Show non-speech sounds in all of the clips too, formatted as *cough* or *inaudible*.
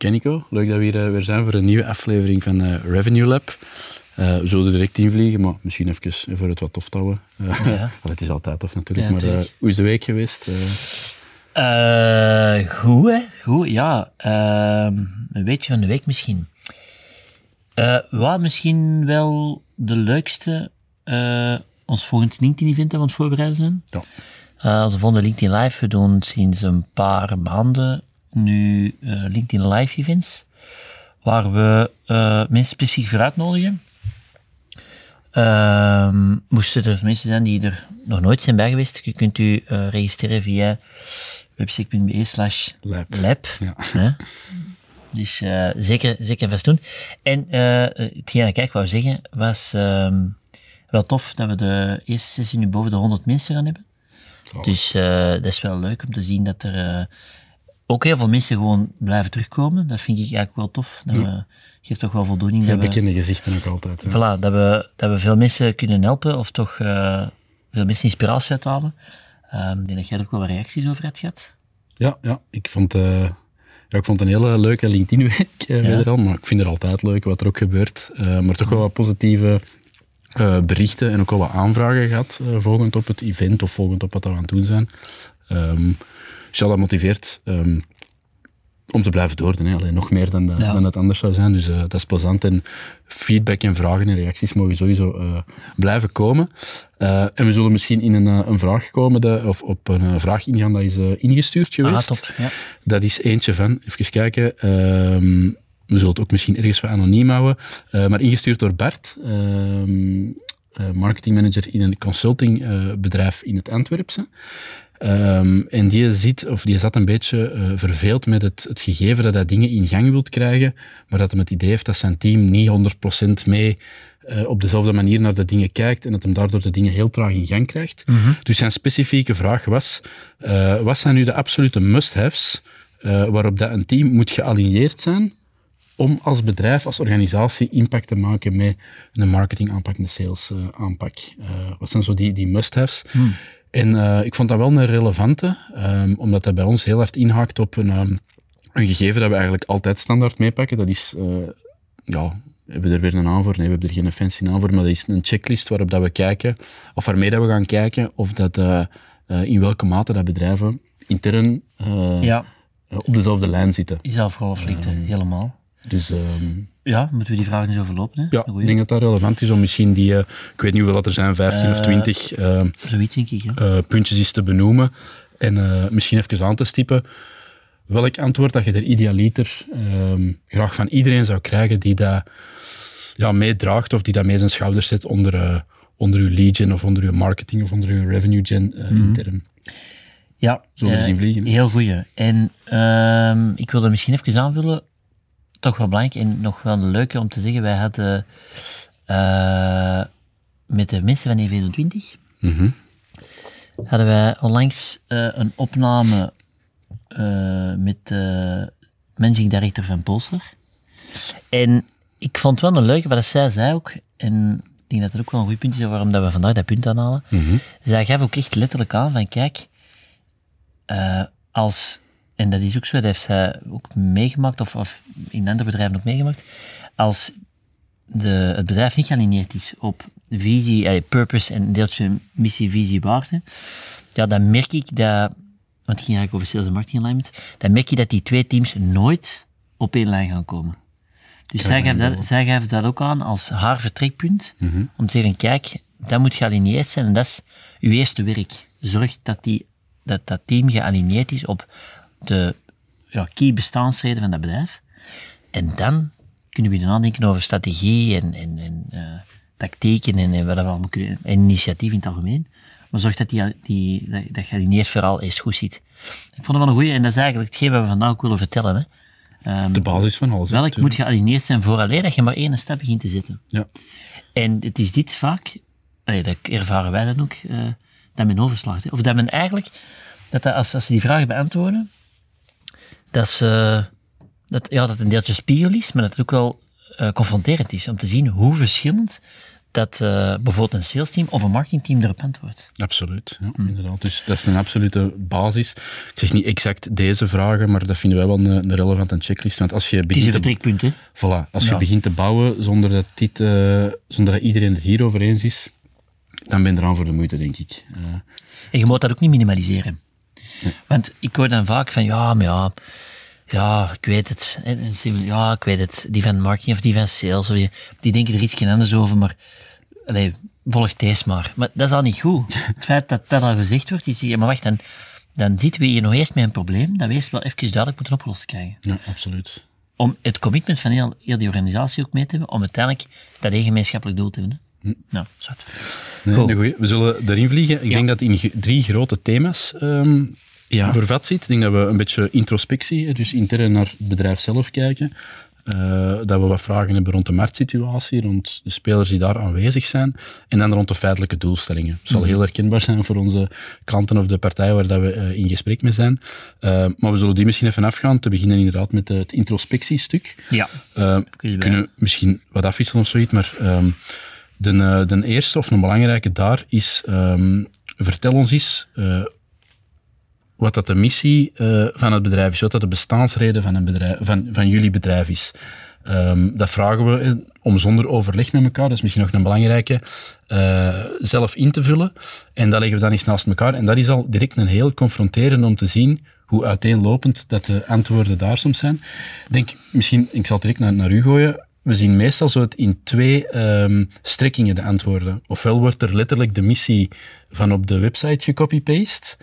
Oké Nico, leuk dat we hier eh, weer zijn voor een nieuwe aflevering van eh, Revenue Lab. Eh, we zullen er direct invliegen, maar misschien even voor het wat tof te houden. Uh, Ja. *laughs* het is altijd tof natuurlijk, Ja, maar hoe is de week geweest? Goed, hè? Goed, ja. Ehm, een beetje van de week misschien. Wat misschien wel de leukste, ons volgende LinkedIn-event aan het voorbereiden zijn. ja. Onze volgende LinkedIn Live, we doen sinds een paar maanden nu eh, LinkedIn Live events, waar we eh, mensen specifiek voor uitnodigen. Ehm, moesten er mensen zijn die er nog nooit zijn bij geweest, je kunt u eh, registreren via webstack.be slash Lab. Ja. hè. Dus zeker, zeker vast doen. En hetgeen dat ik wou zeggen, was ehm, wel tof dat we de eerste sessie nu boven de 100 mensen gaan hebben. Zalig. Dus dat is wel leuk om te zien dat er ook heel veel mensen gewoon blijven terugkomen. Dat vind ik eigenlijk wel tof. Dat we, geeft toch wel voldoening. Veel dat we, bekende gezichten ook altijd. hè. voilà, dat, we, dat we veel mensen kunnen helpen of toch eh, veel mensen inspiratie uithalen. Ehm, ik denk dat jij er ook wel wat reacties over hebt gehad. Ja, ja, ik vond, eh, ja, ik vond het een hele leuke LinkedIn-week eh, Ja. maar ik vind er altijd leuk wat er ook gebeurt. Maar toch wel wat positieve berichten en ook wel wat aanvragen gehad eh, volgend op het event of volgend op wat we aan het doen zijn. Ehm ja, dat motiveert ehm, om te blijven doordoen. Hè. Alleen nog meer dan, Ja. dan het anders zou zijn. Dus eh, dat is plezant. En feedback en vragen en reacties mogen sowieso eh, blijven komen. Eh, en we zullen misschien in een, een vraag komen, de, of op een vraag ingaan dat is ingestuurd geweest. Ah, top. Ja. Dat is eentje van, even kijken, ehm, we zullen het ook misschien ergens wat anoniem houden, maar ingestuurd door Bart, ehm, eh, marketingmanager in een consultingbedrijf in het Antwerpse. Ehm, en die, ziet, of die zat een beetje eh, verveeld met het, het gegeven dat hij dingen in gang wilt krijgen, maar dat hij het idee heeft dat zijn team niet 100% mee eh, op dezelfde manier naar de dingen kijkt en dat hem daardoor de dingen heel traag in gang krijgt. Dus zijn specifieke vraag was, eh, wat zijn nu de absolute must-haves waarop dat een team moet gealigneerd zijn om als bedrijf, als organisatie impact te maken met een marketingaanpak, een sales aanpak. Wat zijn zo die, die must-haves? En eh, ik vond dat wel een relevante, ehm, omdat dat bij ons heel hard inhaakt op een, ehm, een gegeven dat we eigenlijk altijd standaard meepakken. Dat is, eh, ja, hebben we er weer een naam voor? Nee, we hebben er geen fancy naam voor, maar dat is een checklist waarop dat we kijken, of waarmee dat we gaan kijken, of dat, eh, in welke mate dat bedrijven intern ja, op dezelfde lijn zitten. zal vooral flirten, helemaal. Dus ehm, Ja, moeten we die vragen eens overlopen? Hè? ja, ik denk dat dat relevant is om misschien die, eh, ik weet niet hoeveel dat er zijn, 15 of Eh, 20 eh, Zoiets denk ik. Eh, puntjes is te benoemen en eh, misschien even aan te stippen welk antwoord dat je er idealiter ehm, graag van iedereen zou krijgen die dat ja, meedraagt of die dat mee zijn schouders zet onder, eh, onder uw lead gen of onder uw marketing of onder uw revenue gen eh, intern. Ja, eh, zien vliegen? Heel goeie. En ehm, ik wilde misschien even aanvullen, toch wel belangrijk en nog wel een leuke om te zeggen, wij hadden eh, met de mensen van E24 Mhm. hadden wij onlangs eh, een opname eh, met de managing director van Polster. En ik vond wel een leuke, wat zij zei ook, en ik denk dat dat ook wel een goed punt is waarom dat we vandaag dat punt aanhalen. Mhm. Zij gaf ook echt letterlijk aan van, kijk, als, en dat is ook zo, dat heeft zij ook meegemaakt, of, of in andere bedrijven ook meegemaakt, als de, het bedrijf niet gealineerd is op visie, eh, purpose en deeltje missie, visie, waarde, ja, dan merk ik dat, want het ging eigenlijk over sales en marketing alignment, dan merk je dat die twee teams nooit op één lijn gaan komen. Dus zij gaf, dat, zij dat ook aan als haar vertrekpunt, om te zeggen, kijk, dat moet gealineerd zijn en dat is uw eerste werk. Zorg dat die, dat, dat team gealineerd is op de ja, key bestaansreden van dat bedrijf. En dan kunnen we dan nadenken over strategie en, en, en eh, tactieken en, en wat we allemaal kunnen, en initiatief in het algemeen. Maar zorg dat die, die, dat, dat gealineerd verhaal eerst goed zit. Ik vond het wel een goeie, en dat is eigenlijk hetgeen wat we vandaag ook willen vertellen. Hè. Ehm, De basis van alles. welk moet gealigneerd zijn vooraleer dat je maar één stap begint te zetten. Ja. En het is dit vaak, dat ervaren wij dan ook, eh, dat men overslaagt. hè. Of dat men eigenlijk, dat, dat als, als ze die vragen beantwoorden, dat, ze, dat, ja, dat een deeltje spiegel is, maar dat het ook wel eh, confronterend is om te zien hoe verschillend dat eh, bijvoorbeeld een salesteam of een marketingteam erop antwoordt. Absoluut, ja, inderdaad. Dus dat is een absolute basis. Ik zeg niet exact deze vragen, maar dat vinden wij wel een, een relevante checklist. Want als je Het is begint een vertrekpunt, hè? voilà, als je begint te bouwen zonder dat, dit, eh, zonder dat iedereen het hierover eens is, dan ben je eraan voor de moeite, denk ik. En je moet dat ook niet minimaliseren. Want ik hoor dan vaak van, ja, maar ja, ja, ik weet het. Ja, ik weet het. Die van marketing of die van sales, of die, die denken er iets anders over, maar allee, volg deze maar. Maar dat is al niet goed. Het feit dat dat al gezegd wordt, is, ja, maar wacht, dan, dan zitten we hier nog eerst met een probleem dat we eerst wel even duidelijk moeten opgelost krijgen. ja, absoluut. Om het commitment van heel, heel die organisatie ook mee te hebben, om uiteindelijk dat één gemeenschappelijk doel te hebben. Hè. Nou, zat. Nee. We zullen erin vliegen. Ik denk dat in drie grote thema's ehm Ja. vervat zit. Ik denk dat we een beetje introspectie, dus intern naar het bedrijf zelf kijken. Eh, dat we wat vragen hebben rond de marktsituatie, rond de spelers die daar aanwezig zijn. En dan rond de feitelijke doelstellingen. Het zal heel herkenbaar zijn voor onze klanten of de partijen waar dat we eh, in gesprek mee zijn. Eh, maar we zullen die misschien even afgaan. Te beginnen inderdaad met het introspectiestuk. Ja. Kunnen we misschien wat afwisselen of zoiets, maar ehm, de, de eerste of een belangrijke daar is, ehm, vertel ons eens wat dat de missie eh, van het bedrijf is, wat dat de bestaansreden van, een bedrijf, van, van jullie bedrijf is. Ehm, dat vragen we eh, om zonder overleg met elkaar, dat is misschien nog een belangrijke, eh, zelf in te vullen. En dat leggen we dan eens naast elkaar. En dat is al direct een heel confronterend om te zien hoe uiteenlopend dat de antwoorden daar soms zijn. Denk, misschien, ik zal het direct naar, naar u gooien. We zien meestal zo het in twee ehm, strekkingen de antwoorden. Ofwel wordt er letterlijk de missie van op de website gecopy-paste.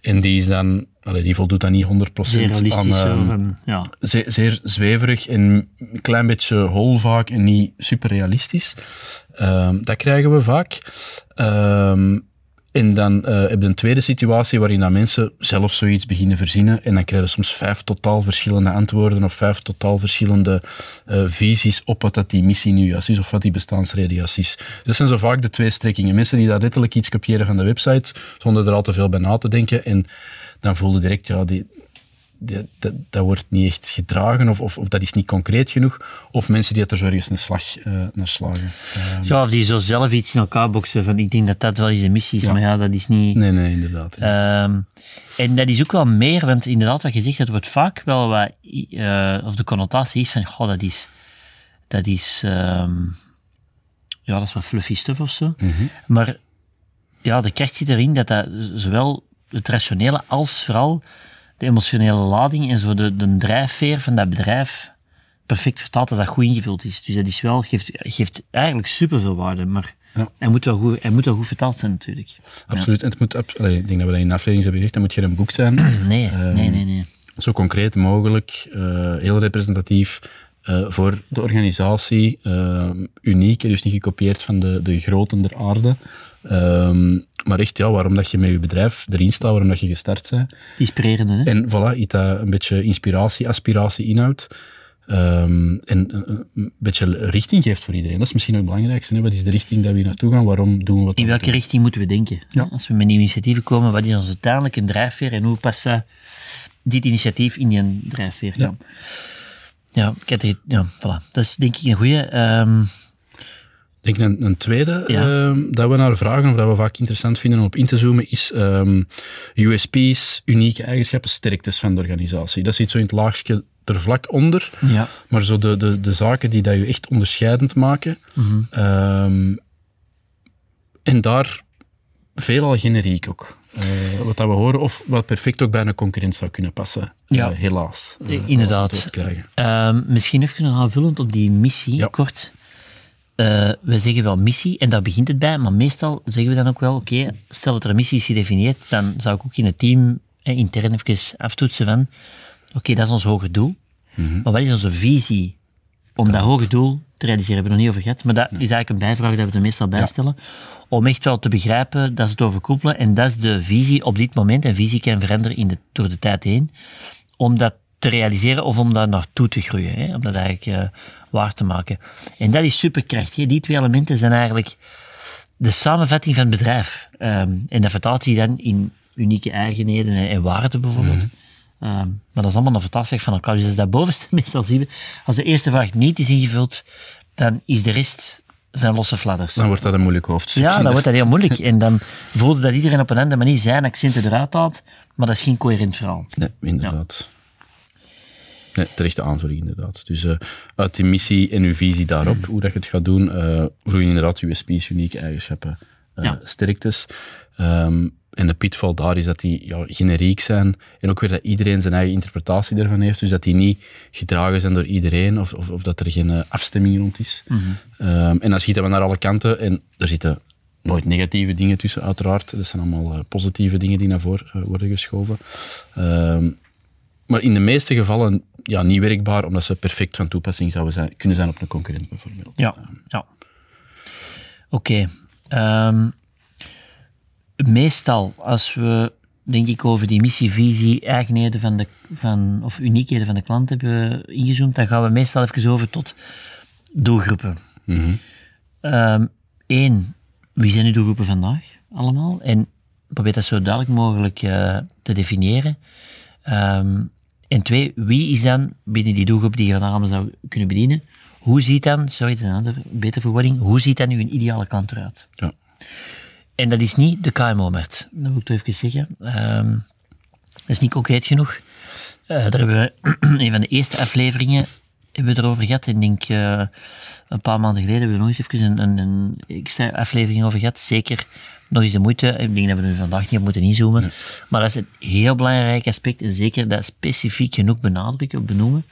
En die is dan, allee, die voldoet dan niet 100% Zeer aan, van, ja. zeer, zeer zweverig en een klein beetje hol vaak en niet super realistisch. Ehm, dat krijgen we vaak. Ehm, en dan eh, heb je een tweede situatie waarin dat mensen zelf zoiets beginnen verzinnen en dan krijg je soms vijf totaal verschillende antwoorden of vijf totaal verschillende eh, visies op wat dat die missie nu is of wat die bestaansreden is. Dat zijn zo vaak de twee strekkingen. Mensen die daar letterlijk iets kopiëren van de website zonder er al te veel bij na te denken en dan voel je direct, ja, die, dat, dat, dat wordt niet echt gedragen of, of, of dat is niet concreet genoeg. Of mensen die het er zo ergens een slag eh, naar slagen. Ehm, Ja, of die zo zelf iets in elkaar boksen. Van, ik denk dat dat wel eens een missie is, Ja. maar ja, dat is niet... nee, nee, inderdaad. Ehm, en dat is ook wel meer, want inderdaad, wat je zegt, dat wordt vaak wel wat... eh, of de connotatie is van, goh, dat is... Dat is... ehm, ja, dat is wat fluffy stuff of zo. Maar ja, de kracht zit erin dat dat zowel het rationele als vooral de emotionele lading en zo de, de drijfveer van dat bedrijf perfect vertaalt als dat goed ingevuld is. Dus dat is wel, geeft, geeft eigenlijk superveel waarde, maar Ja. hij, moet wel goed, hij moet wel goed vertaald zijn natuurlijk. Absoluut. En het moet, allee, ik denk dat we dat in de aflevering hebben gezegd, dan moet je een boek zijn. *clears throat* Nee, Ehm, nee, nee, nee. zo concreet mogelijk, eh, heel representatief eh, voor de organisatie. eh, uniek, dus niet gekopieerd van de, de groten der aarde. Ehm, maar echt, ja, waarom dat je met je bedrijf erin staat, waarom dat je gestart bent. Inspirerende, hè? En voilà, iets dat een beetje inspiratie, aspiratie inhoudt. Ehm, en een, een beetje richting geeft voor iedereen. Dat is misschien ook het belangrijkste. Hè? Wat is de richting dat we hier naartoe gaan? Waarom doen we wat In we welke doen? richting moeten we denken? Ja. Als we met nieuwe initiatieven komen, wat is ons uiteindelijk een drijfveer en hoe past dat, dit initiatief in die drijfveer? Ja. Ja, ik ja, voilà. Dat is denk ik een goede. ehm denk een, een tweede Ja. ehm, dat we naar vragen, of dat we vaak interessant vinden om op in te zoomen, is ehm, USP's, unieke eigenschappen, sterktes van de organisatie. Dat zit zo in het laagje er vlak onder, ja. maar zo de, de, de zaken die dat je echt onderscheidend maken. Mhm. Ehm, en daar veelal generiek ook. Eh, wat dat we horen, of wat perfect ook bij een concurrent zou kunnen passen. Ja. Eh, helaas. Eh, inderdaad. misschien even nog aanvullend op die missie, Ja. kort. Eh, we zeggen wel missie, en daar begint het bij, maar meestal zeggen we dan ook wel, oké, stel dat er een missie is gedefinieerd, dan zou ik ook in het team eh, intern even aftoetsen van, oké, dat is ons hoger doel, maar wat is onze visie om dat hoge doel te realiseren? Hebben we nog niet over gehad, maar dat is eigenlijk een bijvraag dat we er meestal bij Ja. stellen, om echt wel te begrijpen dat ze het overkoepelen, en dat is de visie op dit moment, en visie kan veranderen in de, door de tijd heen, om dat te realiseren of om daar naartoe te groeien. Hè? Om dat eigenlijk uh, waar te maken. En dat is superkrachtig. Die twee elementen zijn eigenlijk de samenvatting van het bedrijf. Um, en dat vertaalt zich dan in unieke eigenheden en, en waarden bijvoorbeeld. Mm. Um, maar dat is allemaal een vertaling van elkaar. Dus als dat bovenste *laughs* meestal zien we, als de eerste vraag niet is ingevuld, dan is de rest zijn losse fladders. Dan wordt dat een moeilijk hoofdstuk. Ja, dan wordt dat heel moeilijk. En dan voelde dat iedereen op een andere manier zijn accenten eruit haalt, maar dat is geen coherent verhaal. Nee, inderdaad. Ja. Nee, terechte aanvulling inderdaad. Dus uh, uit die missie en uw visie daarop, hoe dat je het gaat doen, uh, vroeg je inderdaad USP's, unieke eigenschappen, uh, ja. sterktes. Um, en de pitfall daar is dat die ja, generiek zijn en ook weer dat iedereen zijn eigen interpretatie daarvan heeft. Dus dat die niet gedragen zijn door iedereen of, of, of dat er geen afstemming rond is. Mm -hmm. um, en dan schieten we naar alle kanten en er zitten nooit negatieve dingen tussen, uiteraard. Dat zijn allemaal positieve dingen die naar voren worden geschoven. Um, maar in de meeste gevallen ja, niet werkbaar, omdat ze perfect van toepassing zouden zijn, kunnen zijn op een concurrent bijvoorbeeld. Ja, ja. Oké. Okay. Um, meestal, als we denk ik over die missie, visie, eigenheden van de, van, of uniekheden van de klant hebben ingezoomd, dan gaan we meestal even over tot doelgroepen. Mm -hmm. um, Eén, wie zijn uw doelgroepen vandaag allemaal? En probeer dat zo duidelijk mogelijk uh, te definiëren. Um, en twee, wie is dan binnen die doelgroep die je van allemaal zou kunnen bedienen? Hoe ziet dan, sorry, dat is een andere, betere verwoording, hoe ziet dan nu een ideale klant eruit? Ja. En dat is niet de KMO-markt. Dat wil ik toch even zeggen. Um, dat is niet concreet genoeg. Uh, daar hebben we *clears throat* een van de eerste afleveringen hebben we erover gehad. Ik denk uh, een paar maanden geleden hebben we nog eens even een, een, een extra aflevering over gehad. Zeker nog eens de moeite. Ik denk dat we nu vandaag niet op moeten inzoomen. Maar dat is een heel belangrijk aspect. En zeker dat specifiek genoeg benadrukken of benoemen.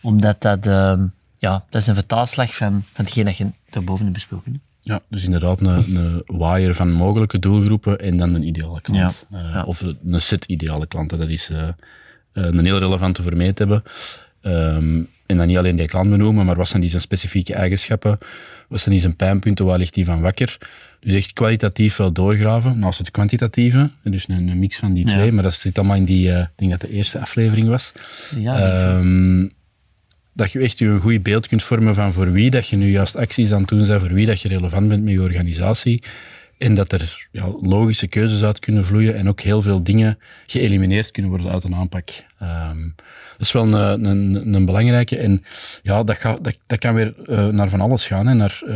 Omdat dat, uh, ja, dat is een vertaalslag van, van hetgeen dat je daarboven hebt besproken. Ja, dus inderdaad een, een waaier van mogelijke doelgroepen en dan een ideale klant. Ja. Uh, ja. Of een set ideale klanten. Dat is uh, een heel relevante voor mij te hebben. Um, en dan niet alleen die klant benoemen, maar wat zijn die zijn specifieke eigenschappen? Wat zijn die zijn pijnpunten? Waar ligt die van wakker? Dus echt kwalitatief wel doorgraven, naast het kwantitatieve. Dus een, een mix van die twee. Maar dat zit allemaal in die, uh, ik denk dat de eerste aflevering was. Ja, um, dat je echt je een goed beeld kunt vormen van voor wie dat je nu juist acties aan het doen bent, voor wie dat je relevant bent met je organisatie. En dat er ja, logische keuzes uit kunnen vloeien en ook heel veel dingen geëlimineerd kunnen worden uit een aanpak. Um, dat is wel een, een, een, belangrijke. En ja, dat, dat, dat kan weer uh, naar van alles gaan. Hè. Naar uh,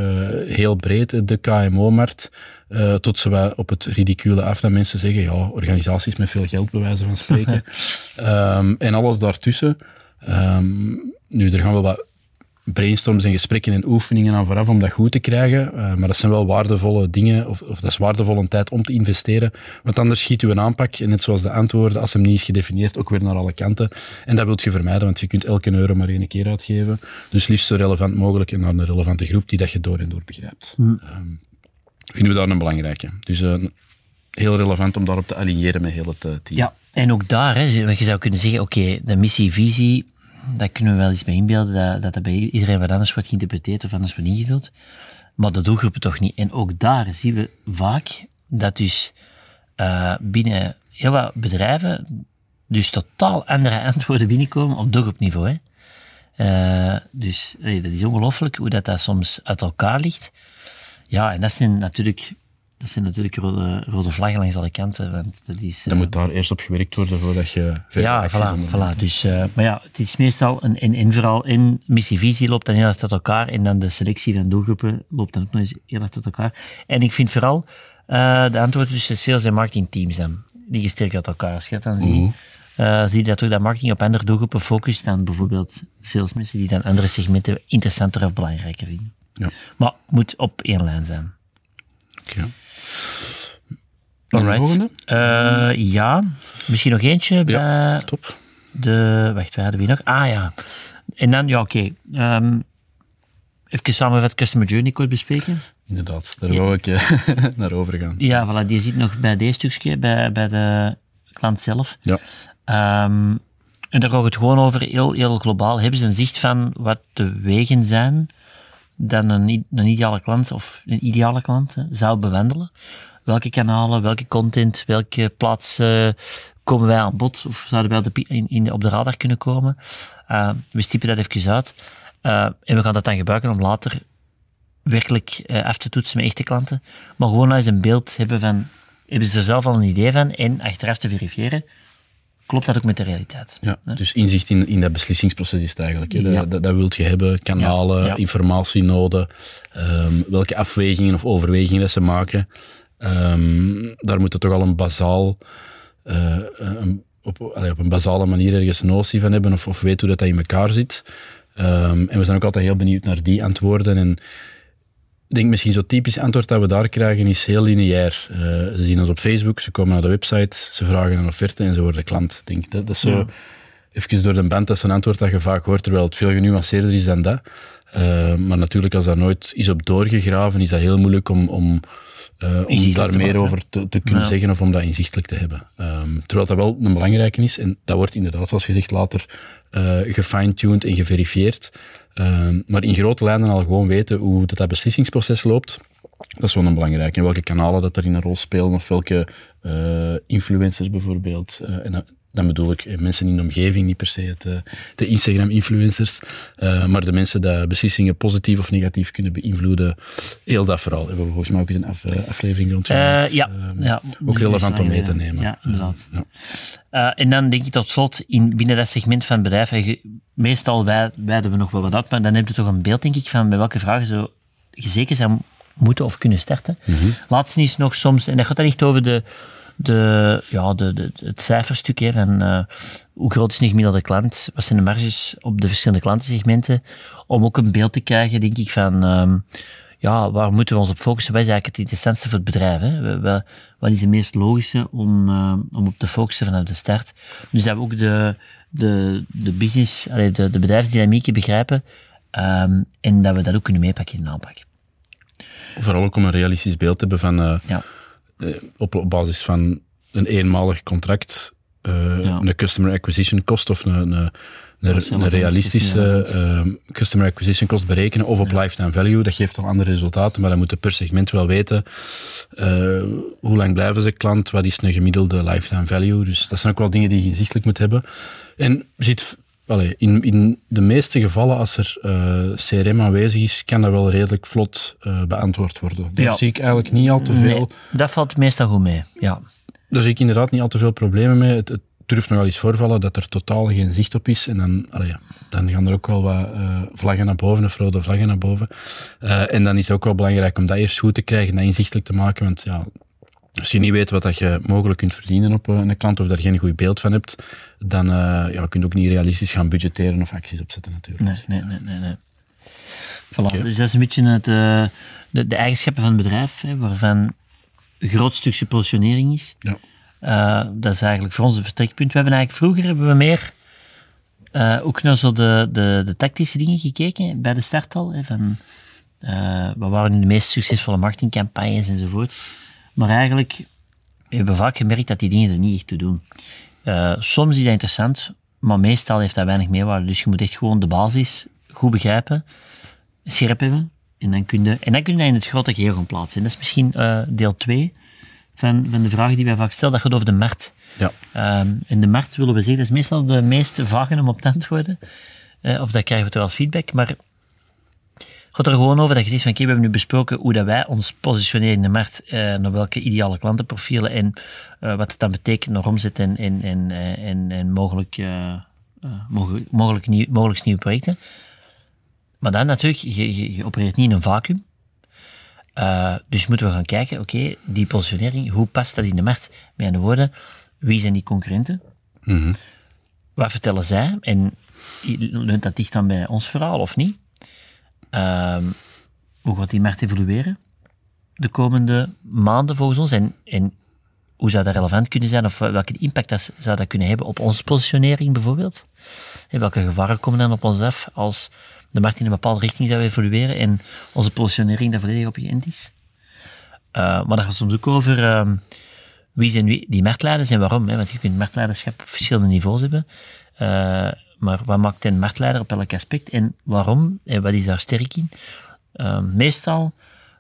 heel breed de KMO-markt. Uh, tot ze op het ridicule af dat mensen zeggen, ja, organisaties met veel geld, bij wijze van spreken. um, *laughs* en alles daartussen. Um, nu, er gaan wel wat brainstorms en gesprekken en oefeningen aan vooraf om dat goed te krijgen. Uh, maar dat zijn wel waardevolle dingen, of, of dat is waardevolle tijd om te investeren. Want anders schiet u een aanpak, en net zoals de antwoorden, als hem niet is gedefinieerd, ook weer naar alle kanten. En dat wilt je vermijden, want je kunt elke euro maar één keer uitgeven. Dus liefst zo relevant mogelijk en naar een relevante groep die dat je door en door begrijpt. Mm. Um, vinden we daar een belangrijke. Dus uh, heel relevant om daarop te aligneren met heel het uh, team. Ja, en ook daar, hè, je zou kunnen zeggen, oké, de missie, visie, daar kunnen we wel iets mee inbeelden, dat, dat dat bij iedereen wat anders wordt geïnterpreteerd of anders wordt ingevuld. Maar de doelgroepen toch niet. En ook daar zien we vaak dat dus uh, binnen heel wat bedrijven dus totaal andere *laughs* antwoorden binnenkomen op doelgroepniveau. Hè. Uh, dus dat is ongelooflijk hoe dat, dat soms uit elkaar ligt. Ja, en dat zijn natuurlijk dat zijn natuurlijk rode, rode vlaggen langs alle kanten. Want dat is, Dan uh, moet daar eerst op gewerkt worden voordat je verder Ja, voilà, voilà. Dus, uh, maar ja, het is meestal, een, in, in, vooral in missievisie loopt dan heel erg tot elkaar en dan de selectie van doelgroepen loopt dan ook nog eens heel erg tot elkaar. En ik vind vooral uh, de antwoorden tussen sales en marketing teams dan, die gesterkt uit elkaar. Als je dat dan mm -hmm. ziet, zie je dat ook dat marketing op andere doelgroepen focust dan bijvoorbeeld salesmensen die dan andere segmenten interessanter of belangrijker vinden. Ja. Maar moet op één lijn zijn. Oké. Okay. Alright. Uh, ja, misschien nog eentje bij ja, top. de... Wacht, waar hadden we nog? Ah ja. En dan, ja, oké. Okay. Um, even samenvat Customer Journey kort bespreken. Inderdaad, daar wou ik uh, *laughs* naar over gaan. Ja, voilà, die zit nog bij deze stukje, bij, bij de klant zelf. Ja. Um, en daar gaat het gewoon over, heel, heel globaal. Hebben ze een zicht van wat de wegen zijn dan een, een ideale klant of een ideale klant zou bewandelen? welke kanalen, welke content, welke plaats uh, komen wij aan bod of zouden wij op de, in, op de radar kunnen komen? Uh, we stippen dat even uit. Uh, en we gaan dat dan gebruiken om later werkelijk af te toetsen met echte klanten. Maar gewoon eens een beeld hebben van, hebben ze er zelf al een idee van en achteraf te verifiëren, klopt dat ook met de realiteit. Ja, dus inzicht in, in dat beslissingsproces is het eigenlijk. Dat, dat, dat wilt je hebben, kanalen, informatienoden, um, welke afwegingen of overwegingen dat ze maken. Um, daar moet het toch al een bazaal, uh, een, op, op een basale manier ergens notie van hebben of, of weet hoe dat, dat in elkaar zit. Um, en we zijn ook altijd heel benieuwd naar die antwoorden. En denk misschien zo'n typisch antwoord dat we daar krijgen is heel lineair. Uh, ze zien ons op Facebook, ze komen naar de website, ze vragen een offerte en ze worden klant. Denk, dat, dat is zo ja. even door de band, dat is een antwoord dat je vaak hoort, terwijl het veel genuanceerder is dan dat. Uh, maar natuurlijk, als daar nooit is op doorgegraven, is dat heel moeilijk om, om, uh, om daar meer over te, te kunnen ja. zeggen of om dat inzichtelijk te hebben. Um, terwijl dat wel een belangrijke is, en dat wordt inderdaad, zoals gezegd, later uh, gefine-tuned en geverifieerd. Uh, maar in grote lijnen al gewoon weten hoe dat, dat beslissingsproces loopt. Dat is wel een belangrijke. En welke kanalen dat erin een rol spelen, of welke uh, influencers bijvoorbeeld. En dan bedoel ik mensen in de omgeving, niet per se het, de Instagram-influencers, uh, maar de mensen die beslissingen positief of negatief kunnen beïnvloeden. Heel dat vooral. Hebben we volgens mij ook eens een af, aflevering rond uh, ja, uh, ja, ook relevant om mee te nemen. Ja, inderdaad. Ja. en dan denk ik tot slot, in, binnen dat segment van bedrijf, meestal wijden we nog wel wat uit, maar dan heb je toch een beeld, denk ik, van bij welke vragen zo zeker zou moeten of kunnen starten. Mm -hmm. Laatste is nog soms, en dat gaat dan echt over de de, ja, de, de, het cijferstuk hè, van uh, hoe groot is een gemiddelde klant, wat zijn de marges op de verschillende klantensegmenten, om ook een beeld te krijgen, denk ik, van um, ja, waar moeten we ons op focussen? Wat is eigenlijk het interessantste voor het bedrijf? Hè? Wat, wat is het meest logische om, uh, om op te focussen vanaf de start? Dus dat we ook de, de, de business, de, de bedrijfsdynamieken begrijpen um, en dat we dat ook kunnen meepakken in de aanpak. Vooral ook om een realistisch beeld te hebben van... Uh, ja op, op basis van een eenmalig contract uh, ja. een customer acquisition cost of een, een, een, een realistische uh, customer acquisition cost berekenen of op ja. lifetime value. Dat geeft al andere resultaten, maar dan moeten per segment wel weten uh, hoe lang blijven ze klant, wat is een gemiddelde lifetime value. Dus dat zijn ook wel dingen die je inzichtelijk moet hebben. En ziet Allee, in, in de meeste gevallen, als er uh, CRM aanwezig is, kan dat wel redelijk vlot uh, beantwoord worden. Daar ja. zie ik eigenlijk niet al te veel... Nee, dat valt meestal goed mee, ja. Daar zie ik inderdaad niet al te veel problemen mee. Het, het durft nog wel eens voorvallen dat er totaal geen zicht op is. En dan, allee, dan gaan er ook wel wat uh, vlaggen naar boven, of rode vlaggen naar boven. en dan is het ook wel belangrijk om dat eerst goed te krijgen, dat inzichtelijk te maken. Want ja, als je niet weet wat dat je mogelijk kunt verdienen op een klant of daar geen goed beeld van hebt, dan uh, ja, kun je ook niet realistisch gaan budgetteren of acties opzetten natuurlijk. Nee, nee, nee. nee, nee. Voilà, okay. Dus dat is een beetje het, uh, de, de, eigenschappen van het bedrijf, hè, waarvan een groot stukje positionering is. Ja. Uh, dat is eigenlijk voor ons een vertrekpunt. We hebben eigenlijk vroeger hebben we meer ook naar zo de, de, de tactische dingen gekeken bij de start al. Hè, van, wat waren de meest succesvolle marketingcampagnes enzovoort. Maar eigenlijk hebben we vaak gemerkt dat die dingen er niet echt toe doen. Uh, soms is dat interessant, maar meestal heeft dat weinig meerwaarde. Dus je moet echt gewoon de basis goed begrijpen, scherp hebben. En dan kun je, en dan kun je dat in het grote geheel gaan plaatsen. En dat is misschien uh, deel 2 van, van de vragen die wij vaak stellen. Dat gaat over de markt. Ja. Um, en de markt willen we zeggen, dat is meestal de meest vage om op te antwoorden. Uh, of dat krijgen we toch als feedback. Maar gaat er gewoon over dat je zegt van oké, okay, we hebben nu besproken hoe dat wij ons positioneren in de markt, uh, naar welke ideale klantenprofielen en uh, wat het dan betekent naar omzet en, en, en, en, en mogelijk, uh, mogelijk, mogelijk, nieuw, mogelijk nieuwe projecten. Maar dan natuurlijk, je, je, je opereert niet in een vacuüm. dus moeten we gaan kijken, oké, okay, die positionering, hoe past dat in de markt? Met andere woorden, wie zijn die concurrenten? Mm -hmm. Wat vertellen zij? En leunt dat dicht dan bij ons verhaal of niet? Um, hoe gaat die markt evolueren de komende maanden volgens ons? En, en hoe zou dat relevant kunnen zijn? Of welke impact dat, zou dat kunnen hebben op onze positionering bijvoorbeeld? En welke gevaren komen dan op ons af als de markt in een bepaalde richting zou evolueren en onze positionering daar volledig op geënt is? Uh, maar dat gaat soms ook over uh, wie zijn die marktleiders en waarom. Hè? Want je kunt marktleiderschap op verschillende niveaus hebben. Uh, maar wat maakt een marktleider op elk aspect en waarom en wat is daar sterk in? Uh, meestal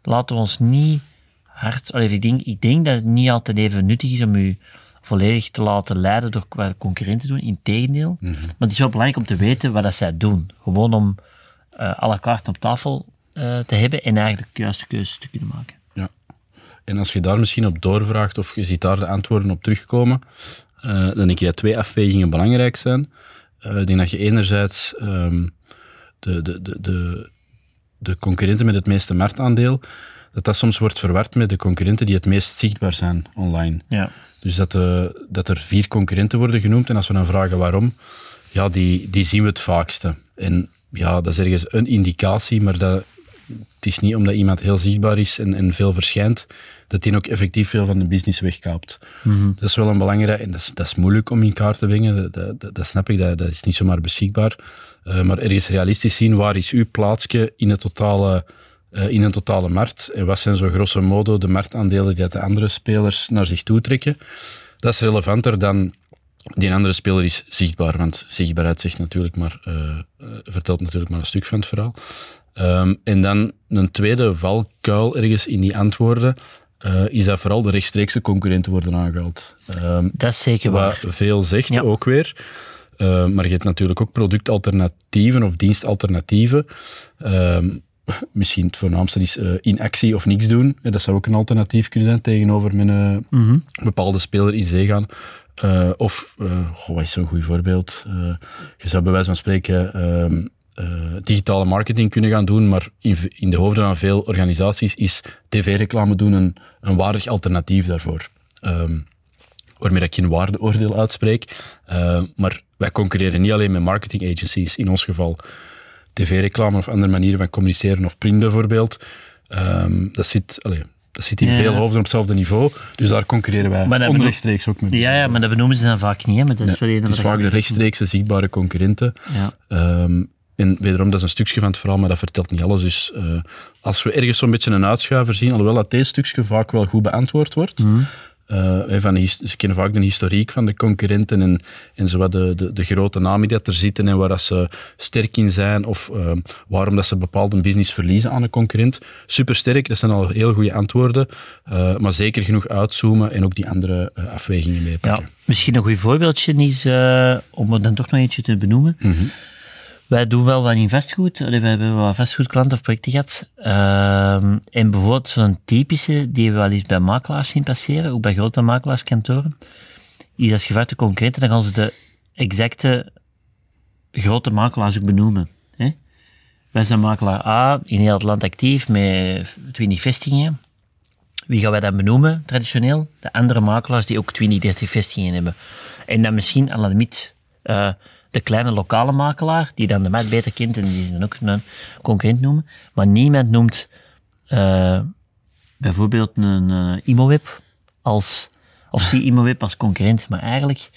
laten we ons niet hard... Allee, ik, denk, ik denk dat het niet altijd even nuttig is om u volledig te laten leiden door wat concurrenten doen. Integendeel. Mhm. Maar het is wel belangrijk om te weten wat dat zij doen. Gewoon om eh alle kaarten op tafel eh, te hebben en eigenlijk de juiste keuzes te kunnen maken. Ja. En als je daar misschien op doorvraagt of je ziet daar de antwoorden op terugkomen, eh, dan denk ik dat twee afwegingen belangrijk zijn. Eh, ik denk dat je enerzijds ehm, de, de, de, de, de concurrenten met het meeste marktaandeel, dat dat soms wordt verward met de concurrenten die het meest zichtbaar zijn online. Ja. Dus dat, eh, dat er vier concurrenten worden genoemd. En als we dan vragen waarom, ja, die, die zien we het vaakste. En ja, dat is ergens een indicatie, maar dat, het is niet omdat iemand heel zichtbaar is en, en veel verschijnt, dat die ook effectief veel van de business wegkaapt. Dat is wel een belangrijke, en dat is, dat is moeilijk om in kaart te brengen, dat, dat, snap ik, dat, dat is niet zomaar beschikbaar. Eh, maar ergens realistisch zien, waar is uw plaatsje in, het totale, eh, in een totale markt? En wat zijn zo grosso modo de marktaandelen die de andere spelers naar zich toe trekken? Dat is relevanter dan die andere speler is zichtbaar, want zichtbaarheid zegt natuurlijk maar, eh, vertelt natuurlijk maar een stuk van het verhaal. Ehm, en dan een tweede valkuil ergens in die antwoorden, eh, is dat vooral de rechtstreekse concurrenten worden aangehaald. Ehm, Dat is zeker waar. wat veel zegt Ja. ook weer. Eh, maar je hebt natuurlijk ook productalternatieven of dienstalternatieven. Ehm, misschien het voornaamste is eh, inactie of niks doen. Dat zou ook een alternatief kunnen zijn tegenover een Mhm. bepaalde speler in zee gaan. Of, goh, wat is zo'n goed voorbeeld? Je zou bij wijze van spreken ehm, eh, digitale marketing kunnen gaan doen, maar in, de hoofden van veel organisaties is tv-reclame doen een, een waardig alternatief daarvoor. Ehm, waarmee dat ik geen waardeoordeel uitspreek. Eh, maar wij concurreren niet alleen met marketing agencies, in ons geval tv-reclame of andere manieren van communiceren of print bijvoorbeeld. Ehm, dat, zit, dat zit in Ja. veel hoofden op hetzelfde niveau, dus daar concurreren wij onrechtstreeks ook mee. Ja, ja, maar dat benoemen ze dan vaak niet. Hè? Maar dat is Het is vaak de rechtstreekse zichtbare concurrenten. Ja. Ehm, en wederom, dat is een stukje van het verhaal, maar dat vertelt niet alles. Dus eh, als we ergens zo'n beetje een uitschuiver zien, alhoewel dat deze stukje vaak wel goed beantwoord wordt, Mhm. eh, van ze kennen vaak de historiek van de concurrenten en, en zowat de, de, de grote namen die er zitten en waar dat ze sterk in zijn of eh, waarom dat ze bepaalde business verliezen aan een concurrent. Supersterk, dat zijn al heel goede antwoorden, maar zeker genoeg uitzoomen en ook die andere afwegingen Ja, meepakken. misschien een goed voorbeeldje is, om er dan toch nog eentje te benoemen. Wij doen wel wat in vastgoed. We hebben wel wat vastgoedklanten of projecten gehad. Ehm, en bijvoorbeeld zo'n typische die we wel eens bij makelaars zien passeren, ook bij grote makelaarskantoren, is als je vraagt de concrete, dan gaan ze de exacte grote makelaars ook benoemen. Hè? Wij zijn makelaar A, in heel het land actief, met 20 vestigingen. Wie gaan wij dan benoemen, traditioneel? De andere makelaars die ook 20, 30 vestigingen hebben. En dan misschien aan de limiet eh, de kleine lokale makelaar, die dan de markt beter kent en die ze dan ook een concurrent noemen. Maar niemand noemt eh, bijvoorbeeld een eh, Imoweb als, of zie Imoweb als concurrent. Maar eigenlijk,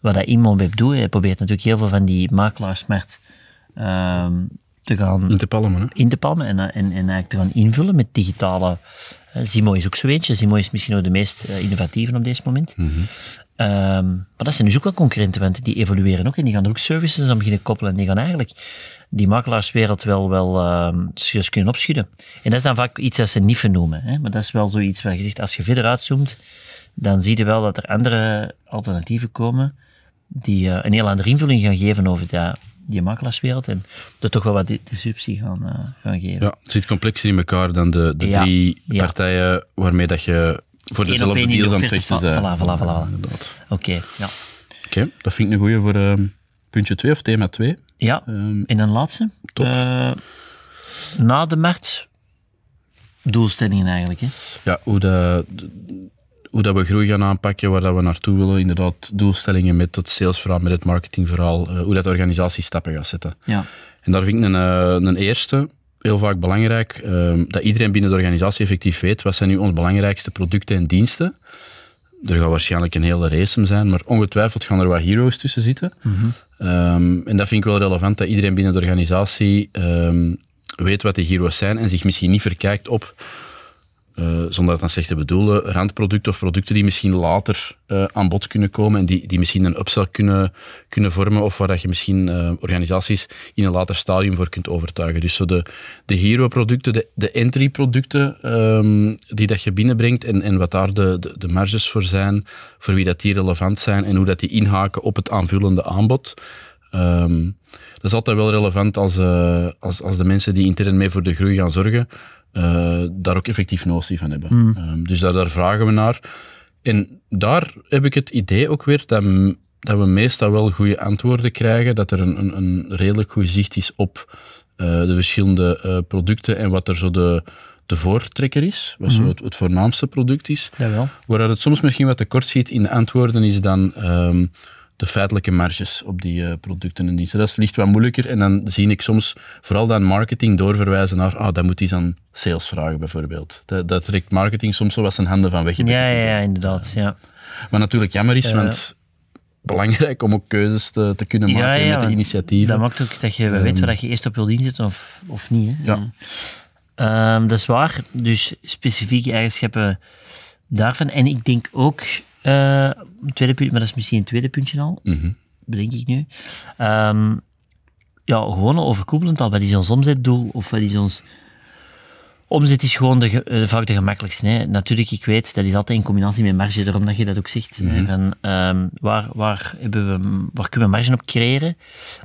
wat dat Imoweb doet, hij probeert natuurlijk heel veel van die makelaarsmarkt ehm te gaan In te palmen, hè? in te palmen en, en, en eigenlijk te gaan invullen met digitale... eh, Zimo is ook zo eentje. Zimo is misschien ook de meest eh, innovatieve op dit moment. Ehm, maar dat zijn dus ook wel concurrenten, want die evolueren ook en die gaan er ook services aan beginnen koppelen. En die gaan eigenlijk die makelaarswereld wel, wel ehm, kunnen opschudden. En dat is dan vaak iets dat ze niet vernoemen. Hè? Maar dat is wel zoiets waar je zegt, als je verder uitzoomt, dan zie je wel dat er andere alternatieven komen die eh, een heel andere invulling gaan geven over die, die makelaarswereld en er toch wel wat di- disruptie gaan, eh, gaan geven. Ja, het zit complexer in elkaar dan de, de Ja, drie ja. partijen waarmee dat je voor dezelfde in de deals aan het vechten bent. voilà, voilà, voilà. Ja, inderdaad. Oké, ja. Oké, dat vind ik een goeie voor ehm, puntje 2 of thema 2. Ja, Ehm, en een laatste. Top. Eh, na de markt, doelstellingen eigenlijk. Hè? ja, hoe, hoe dat we groei gaan aanpakken, waar dat we naartoe willen, inderdaad, doelstellingen met het salesverhaal, met het marketingverhaal, eh, hoe dat de organisatie stappen gaat zetten. Ja. En daar vind ik een, eh, een eerste heel vaak belangrijk, ehm, dat iedereen binnen de organisatie effectief weet wat zijn nu onze belangrijkste producten en diensten. Er gaat waarschijnlijk een hele race om zijn, maar ongetwijfeld gaan er wat heroes tussen zitten. Ehm, en dat vind ik wel relevant, dat iedereen binnen de organisatie ehm, weet wat die heroes zijn en zich misschien niet verkijkt op eh, zonder dat dan slecht te bedoelen, randproducten of producten die misschien later uh, aan bod kunnen komen en die, die misschien een upsell kunnen, kunnen vormen of waar dat je misschien uh, organisaties in een later stadium voor kunt overtuigen. Dus zo de, de hero-producten, de, de entry-producten um, die dat je binnenbrengt en, en wat daar de, de, de, marges voor zijn, voor wie dat die relevant zijn en hoe dat die inhaken op het aanvullende aanbod. Um, dat is altijd wel relevant als, als, als de mensen die intern mee voor de groei gaan zorgen, uh, daar ook effectief notie van hebben. Mm. Um, dus daar, daar, vragen we naar. En daar heb ik het idee ook weer dat, dat we meestal wel goede antwoorden krijgen, dat er een, een, een redelijk goed zicht is op uh, de verschillende uh, producten en wat er zo de, de voortrekker is, wat mm. zo het, het, voornaamste product is. Jawel. Waar het soms misschien wat tekort ziet in de antwoorden is dan um, de feitelijke marges op die uh, producten en diensten. Dat is licht wat moeilijker. En dan zie ik soms vooral dan marketing doorverwijzen naar, ah, dat moet iets aan sales vragen bijvoorbeeld. Dat, dat trekt marketing soms zo wat zijn handen van weg. Ja, ja, ja, inderdaad. Ja. Maar natuurlijk jammer is, uh, want belangrijk om ook keuzes te, te kunnen maken ja, ja, met de initiatieven. Dat maakt ook dat je um, weet waar je eerst op wil inzetten of, of niet. Hè? Ja. Um, dat is waar. Dus specifieke eigenschappen daarvan. En ik denk ook uh, tweede punt, maar dat is misschien een tweede puntje al, mm -hmm. bedenk ik nu. Um, ja, gewoon overkoepelend al, wat is ons omzetdoel of wat is ons... Omzet is gewoon de, de, vaak de gemakkelijkste. Hè. Natuurlijk, ik weet, dat is altijd in combinatie met marge, daarom dat je dat ook zegt. Mm -hmm. van, um, waar, waar, hebben we, waar kunnen we marge op creëren?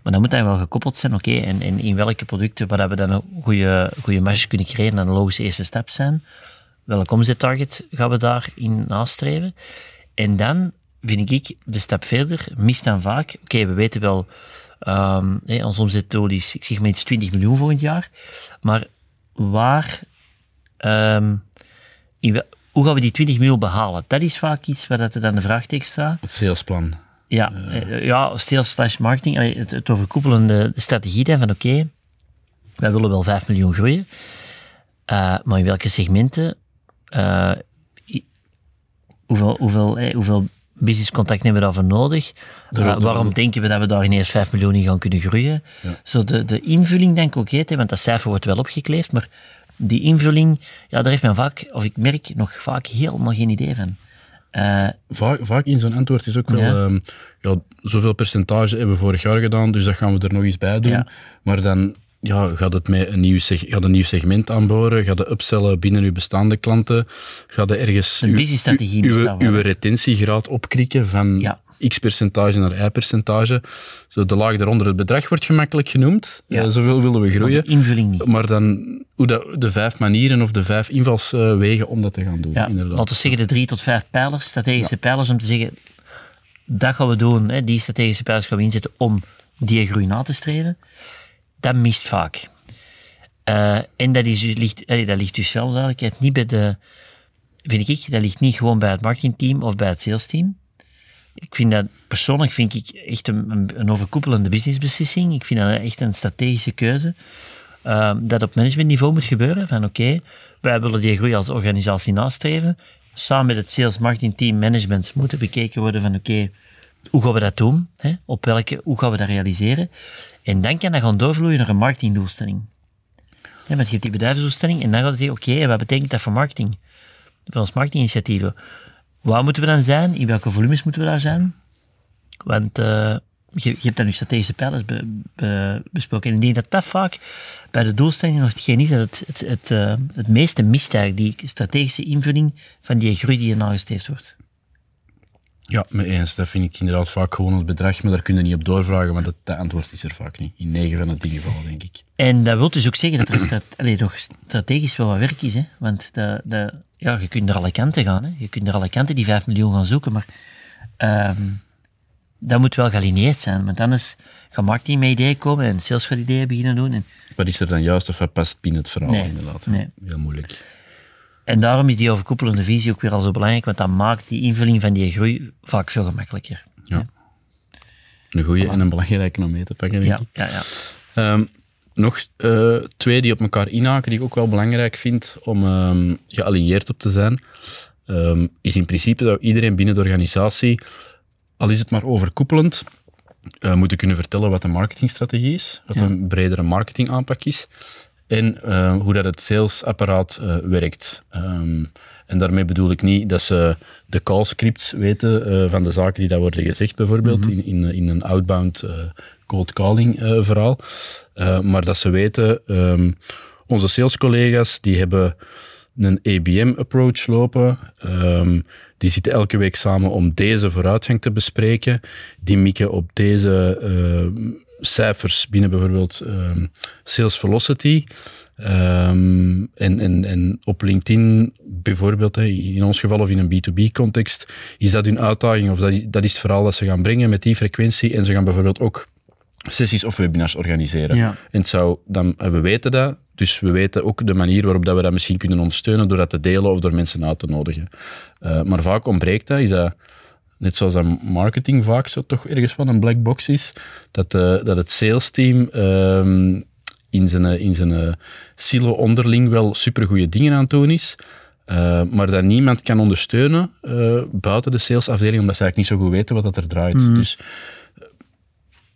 Maar dan moet dat wel gekoppeld zijn, oké, okay, en, en, in welke producten waar we dan een goede, goede marge kunnen creëren, dat een logische eerste stap zijn. Welk omzettarget gaan we daarin nastreven? En dan vind ik de stap verder, mist dan vaak, oké, we weten wel, um, hey, ons omzetdoel is, ik zeg maar iets 20 miljoen volgend jaar, maar waar, um, in, hoe gaan we die 20 miljoen behalen? Dat is vaak iets waar dat er dan de vraagteken staat. Het salesplan. Ja, uh. ja sales slash marketing, het, het overkoepelende strategie dan van oké, okay, wij willen wel 5 miljoen groeien, uh, maar in welke segmenten? Uh, hoeveel, hoeveel, eh, hoeveel businesscontact hebben we daarvoor nodig? Uh, waarom denken we dat we daar ineens 5 miljoen in gaan kunnen groeien? Ja. Zo de, de invulling denk ik ook, okay, want dat cijfer wordt wel opgekleefd, maar die invulling, ja, daar heeft men vaak, of ik merk nog vaak helemaal geen idee van. Uh, vaak, vaak in zo'n antwoord is ook wel, ja. Um, ja, zoveel percentage hebben we vorig jaar gedaan, dus dat gaan we er nog eens bij doen. Ja. Maar dan ja, gaat het met een nieuw, gaat een nieuw segment aanboren? Gaat de upsellen binnen uw bestaande klanten? Gaat er ergens een visiestrategie uw, uw, uw retentiegraad opkrikken van ja. x percentage naar y percentage? Zo de laag daaronder, het bedrag wordt gemakkelijk genoemd. Ja. Uh, zoveel willen we groeien. Maar invulling niet. Maar dan hoe dat, de vijf manieren of de vijf invalswegen om dat te gaan doen. Ja, inderdaad. Laten we zeggen de drie tot vijf pijlers, strategische pijlers, om te zeggen, dat gaan we doen. Hè, die strategische pijlers gaan we inzetten om die groei na te streven dat mist vaak. Uh, en dat, is, dus, ligt, dat ligt dus wel duidelijkheid niet bij de, vind ik, dat ligt niet gewoon bij het marketingteam of bij het salesteam. Ik vind dat, persoonlijk vind ik echt een, overkoepelende businessbeslissing. Ik vind dat echt een strategische keuze. Uh, dat op managementniveau moet gebeuren. Van oké, wij willen die groei als organisatie nastreven. Samen met het sales marketing team management moeten bekeken worden van oké, hoe gaan we dat doen? Hè? Op welke, hoe gaan we dat realiseren? En dan kan dat gaan doorvloeien naar een marketingdoelstelling. Want je hebt die bedrijfsdoelstelling en dan gaan ze zeggen, oké, wat betekent dat voor marketing? Voor ons marketinginitiatieven. Waar moeten we dan zijn? In welke volumes moeten we daar zijn? Want uh, je, hebt dan je strategische pijlers be, be, besproken. En ik denk dat dat vaak bij de doelstelling nog hetgeen is dat het, het, het, het meeste mist eigenlijk, die strategische invulling van die groei die er wordt. Ja, mee eens. Dat vind ik inderdaad vaak gewoon het bedrag, maar daar kun je niet op doorvragen, want dat, dat antwoord is er vaak niet. In negen van de tien gevallen, denk ik. En dat wil dus ook zeggen dat er strat *clears throat* Allee, toch strategisch wel wat werk is, hè? want dat, dat, ja, je kunt er alle kanten gaan. Hè? Je kunt er alle kanten die 5 miljoen gaan zoeken, maar um, dat moet wel gealineerd zijn, want anders gaat marketing met ideeën komen en sales gaat ideeën beginnen doen. En... Wat is er dan juist of wat past binnen het verhaal, nee, inderdaad? Nee. Heel moeilijk. En daarom is die overkoepelende visie ook weer al zo belangrijk, want dat maakt die invulling van die groei vaak veel gemakkelijker. Ja. Een goede en een belangrijke om mee te pakken, denk ja, ik. Ja, ja. Um, nog uh, twee die op elkaar inhaken, die ik ook wel belangrijk vind om um, gealigneerd op te zijn, um, is in principe dat iedereen binnen de organisatie, al is het maar overkoepelend, uh, moeten kunnen vertellen wat een marketingstrategie is, wat ja. een bredere marketingaanpak is. En uh, hoe dat het salesapparaat uh, werkt. Um, en daarmee bedoel ik niet dat ze de call scripts weten uh, van de zaken die daar worden gezegd, bijvoorbeeld, mm -hmm. in, in, in, een outbound cold calling verhaal. maar dat ze weten, um, onze salescollega's die hebben een ABM-approach lopen. Um, die zitten elke week samen om deze vooruitgang te bespreken. Die mikken op deze uh, cijfers binnen bijvoorbeeld um, Sales Velocity. Um, en, en, en op LinkedIn bijvoorbeeld, in ons geval of in een B2B-context, is dat hun uitdaging of dat, dat is het verhaal dat ze gaan brengen met die frequentie. En ze gaan bijvoorbeeld ook sessies of webinars organiseren. Ja. En het zou, dan, we weten dat, dus we weten ook de manier waarop dat we dat misschien kunnen ondersteunen door dat te delen of door mensen uit te nodigen. Uh, maar vaak ontbreekt dat, is dat, net zoals dat marketing vaak zo toch ergens van een black box is, dat, uh, dat het sales team uh, in zijn, in zijn silo onderling wel supergoeie dingen aan het doen is, uh, maar dat niemand kan ondersteunen buiten de salesafdeling, omdat ze eigenlijk niet zo goed weten wat dat er draait. Mhm. Dus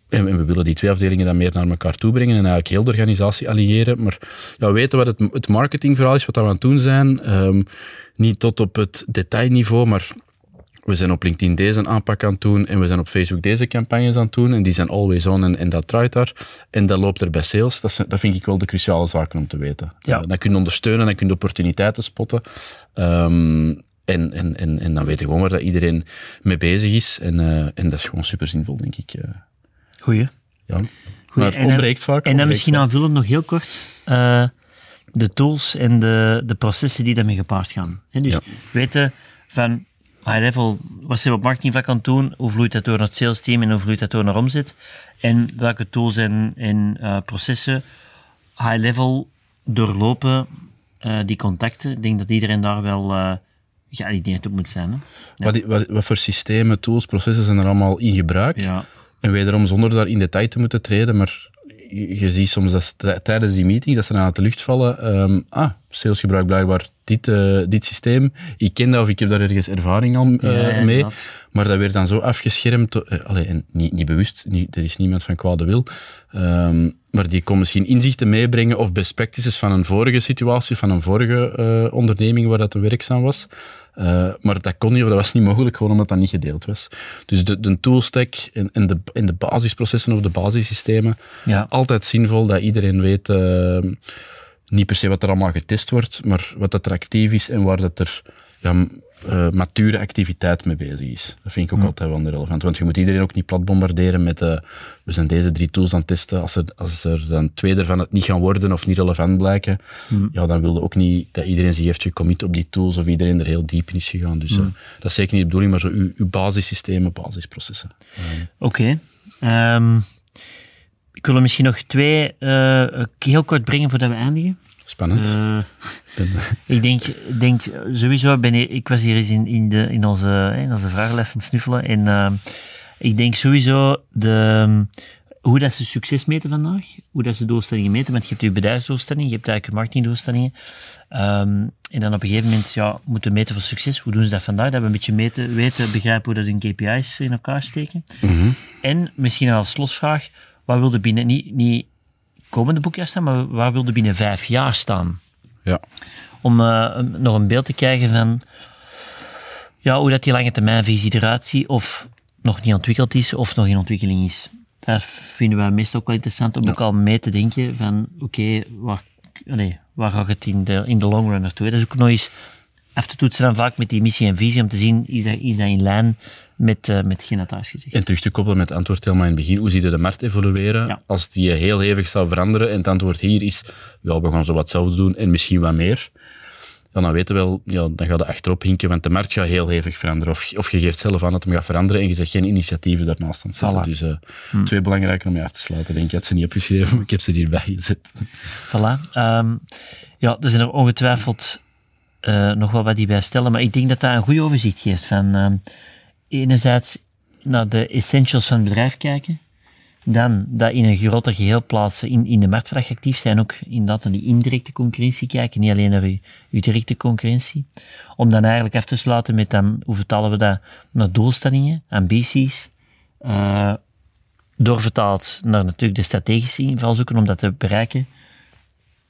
en we willen die twee afdelingen dan meer naar elkaar toe brengen en eigenlijk heel de organisatie alliëren. Maar ja, we weten wat het, het marketingverhaal is, wat we aan het doen zijn. Um, niet tot op het detailniveau, maar we zijn op LinkedIn deze aanpak aan het doen en we zijn op Facebook deze campagnes aan het doen en die zijn always on en, en dat draait daar. En dat loopt er bij sales. Dat, zijn, dat vind ik wel de cruciale zaken om te weten. Ja. Uh, dan kun je ondersteunen, dan kun je opportuniteiten spotten. Um, en, en, en, en dan weet je gewoon waar dat iedereen mee bezig is. En, uh, en dat is gewoon super zinvol, denk ik. Uh, Goeie. Ja. Maar het ontbreekt vaak. En dan misschien aanvullend nog heel kort uh, de tools en de, de processen die daarmee gepaard gaan. He, dus Ja. weten van high level, wat zijn we op marketingvlak aan het doen, hoe vloeit dat door naar het sales team en hoe vloeit dat door naar omzet, en welke tools en, en uh, processen high level doorlopen uh, die contacten. Ik denk dat iedereen daar wel uh, gealineerd op moet zijn. Hè? Wat, wat, wat voor systemen, tools, processen zijn er allemaal in gebruik? Ja. En wederom zonder daar in detail te moeten treden, maar je, je ziet soms dat ze tijdens die meeting dat ze uit de lucht vallen. ehm, ah, sales gebruikt blijkbaar dit, eh, dit systeem. Ik ken dat of ik heb daar ergens ervaring al eh, Ja, mee. Maar dat werd dan zo afgeschermd. allee, en niet, niet bewust, niet, er is niemand van kwade wil. Ehm, maar die kon misschien inzichten meebrengen of best practices van een vorige situatie, van een vorige onderneming waar dat werkzaam was. Maar dat kon niet, of dat was niet mogelijk, gewoon omdat dat niet gedeeld was. Dus de, de toolstack en, en, de, en de basisprocessen of de basissystemen, Ja. altijd zinvol dat iedereen weet, eh, niet per se wat er allemaal getest wordt, maar wat dat er actief is en waar dat er ja, eh, mature activiteit mee bezig is. Dat vind ik ook altijd wel relevant, want je moet iedereen ook niet plat bombarderen met eh, we zijn deze drie tools aan het testen. Als er, als er dan twee ervan het niet gaan worden of niet relevant blijken, ja, dan wil je ook niet dat iedereen zich heeft gecommit op die tools of iedereen er heel diep in is gegaan. Dus eh, dat is zeker niet de bedoeling, maar zo uw, uw basissystemen, basisprocessen. Oké. Ehm, ik wil er misschien nog twee eh, heel kort brengen voordat we eindigen. Spannend. Eh, *laughs* ik denk, denk sowieso, ben ik, ik was hier eens in, in, de, in, onze, in onze vragenlijst aan het snuffelen. En ehm, ik denk sowieso de, ehm, hoe dat ze succes meten vandaag, hoe dat ze doelstellingen meten. Want je hebt je bedrijfsdoelstelling, je hebt eigenlijk je marketingdoelstellingen. Ehm, en dan op een gegeven moment ja, moeten meten voor succes. Hoe doen ze dat vandaag? Dat we een beetje meten, weten, begrijpen hoe dat hun KPI's in elkaar steken. En misschien als slotvraag, waar wilde binnen, niet, niet komende boekjaar staan, maar waar wilde binnen vijf jaar staan? ja. om eh, nog een beeld te krijgen van ja, hoe dat die lange termijnvisie eruit ziet, of nog niet ontwikkeld is, of nog in ontwikkeling is. Dat vinden wij meestal ook wel interessant om ook al mee te denken van oké, waar, nee, waar gaat het in de, in de long run naartoe? Dat is ook nog eens af te toetsen dan vaak met die missie en visie, om te zien, is dat, is dat in lijn met, eh met. En terug te koppelen met het antwoord helemaal in het begin. Hoe zie je de markt evolueren? Ja. Als die heel hevig zou veranderen en het antwoord hier is, ja, we gaan zo wat hetzelfde doen en misschien wat meer. Ja, dan weten we wel, ja, dan gaat het achterop hinken, want de markt gaat heel hevig veranderen. Of, of je geeft zelf aan dat hem gaat veranderen en je zegt geen initiatieven daarnaast aan zetten. Voilà. Dus eh, twee belangrijke om je af te sluiten. Denk, ik had ze niet opgeschreven, maar ik heb ze hierbij gezet. Voilà. Ehm, ja, er zijn er ongetwijfeld eh, nog wel wat die bij stellen, maar ik denk dat dat een goed overzicht geeft van ehm, enerzijds naar de essentials van het bedrijf kijken, dan dat in een groter geheel plaatsen, in, in de marktvraag actief zijn, ook inderdaad naar die indirecte concurrentie kijken, niet alleen naar uw directe concurrentie, om dan eigenlijk af te sluiten met dan, hoe vertalen we dat, naar doelstellingen, ambities, eh, doorvertaald naar natuurlijk de strategische invalshoeken om dat te bereiken,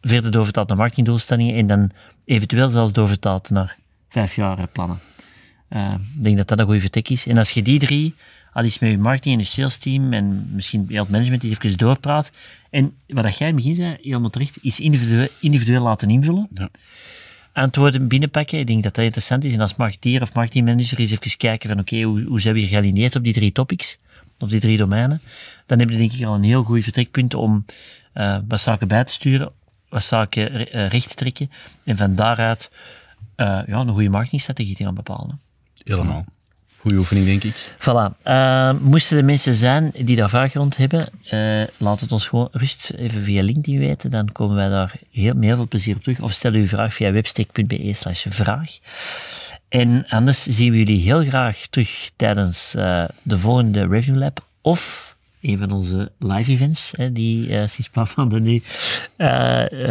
verder doorvertaald naar marketingdoelstellingen en dan eventueel zelfs doorvertaald naar vijf jaar plannen. Uh, ik denk dat dat een goede vertek is. En als je die drie, al is met je marketing en je sales team en misschien heel het management die even doorpraat. En wat jij in het begin zei, helemaal terecht, is individueel, individueel laten invullen. Ja. Antwoorden binnenpakken. Ik denk dat dat interessant is. En als marketeer of marketingmanager is even kijken van oké, hoe, hoe zijn we gealineerd op die drie topics? Of die drie domeinen? Dan heb je denk ik al een heel goed vertrekpunt om uh, wat zaken bij te sturen, wat zaken uh, recht te trekken. En van daaruit uh, ja, een goede marketingstrategie te gaan bepalen. Helemaal. Goede oefening, denk ik. Voilà. Uh, moesten er mensen zijn die daar vragen rond hebben, uh, laat het ons gewoon rust even via LinkedIn weten. Dan komen wij daar heel, met heel veel plezier op terug. Of stel uw vraag via webstick.be slash vraag. En anders zien we jullie heel graag terug tijdens uh, de volgende Review Lab. Of een van onze live events, hè, die sinds een paar *laughs* maanden nu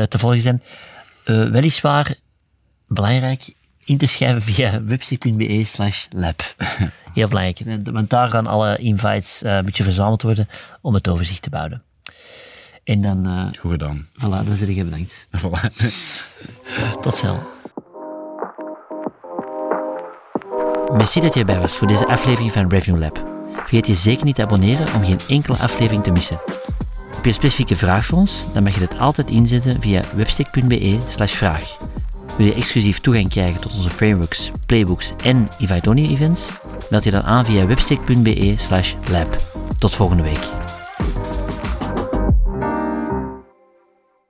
te volgen zijn. weliswaar belangrijk, in te schrijven via website.be slash lab. *laughs* Heel belangrijk, want daar gaan alle invites uh, een beetje verzameld worden om het overzicht te bouwen. En dan... Uh, Goed gedaan. Voilà, dan zit je bedankt. *laughs* Voilà. Tot snel. Merci dat je erbij was voor deze aflevering van Revenue Lab. Vergeet je zeker niet te abonneren om geen enkele aflevering te missen. Heb je een specifieke vraag voor ons? Dan mag je dit altijd inzetten via webstick.be slash vraag. Wil je exclusief toegang krijgen tot onze frameworks, playbooks en Only events? Meld je dan aan via webstick.be slash lab. Tot volgende week.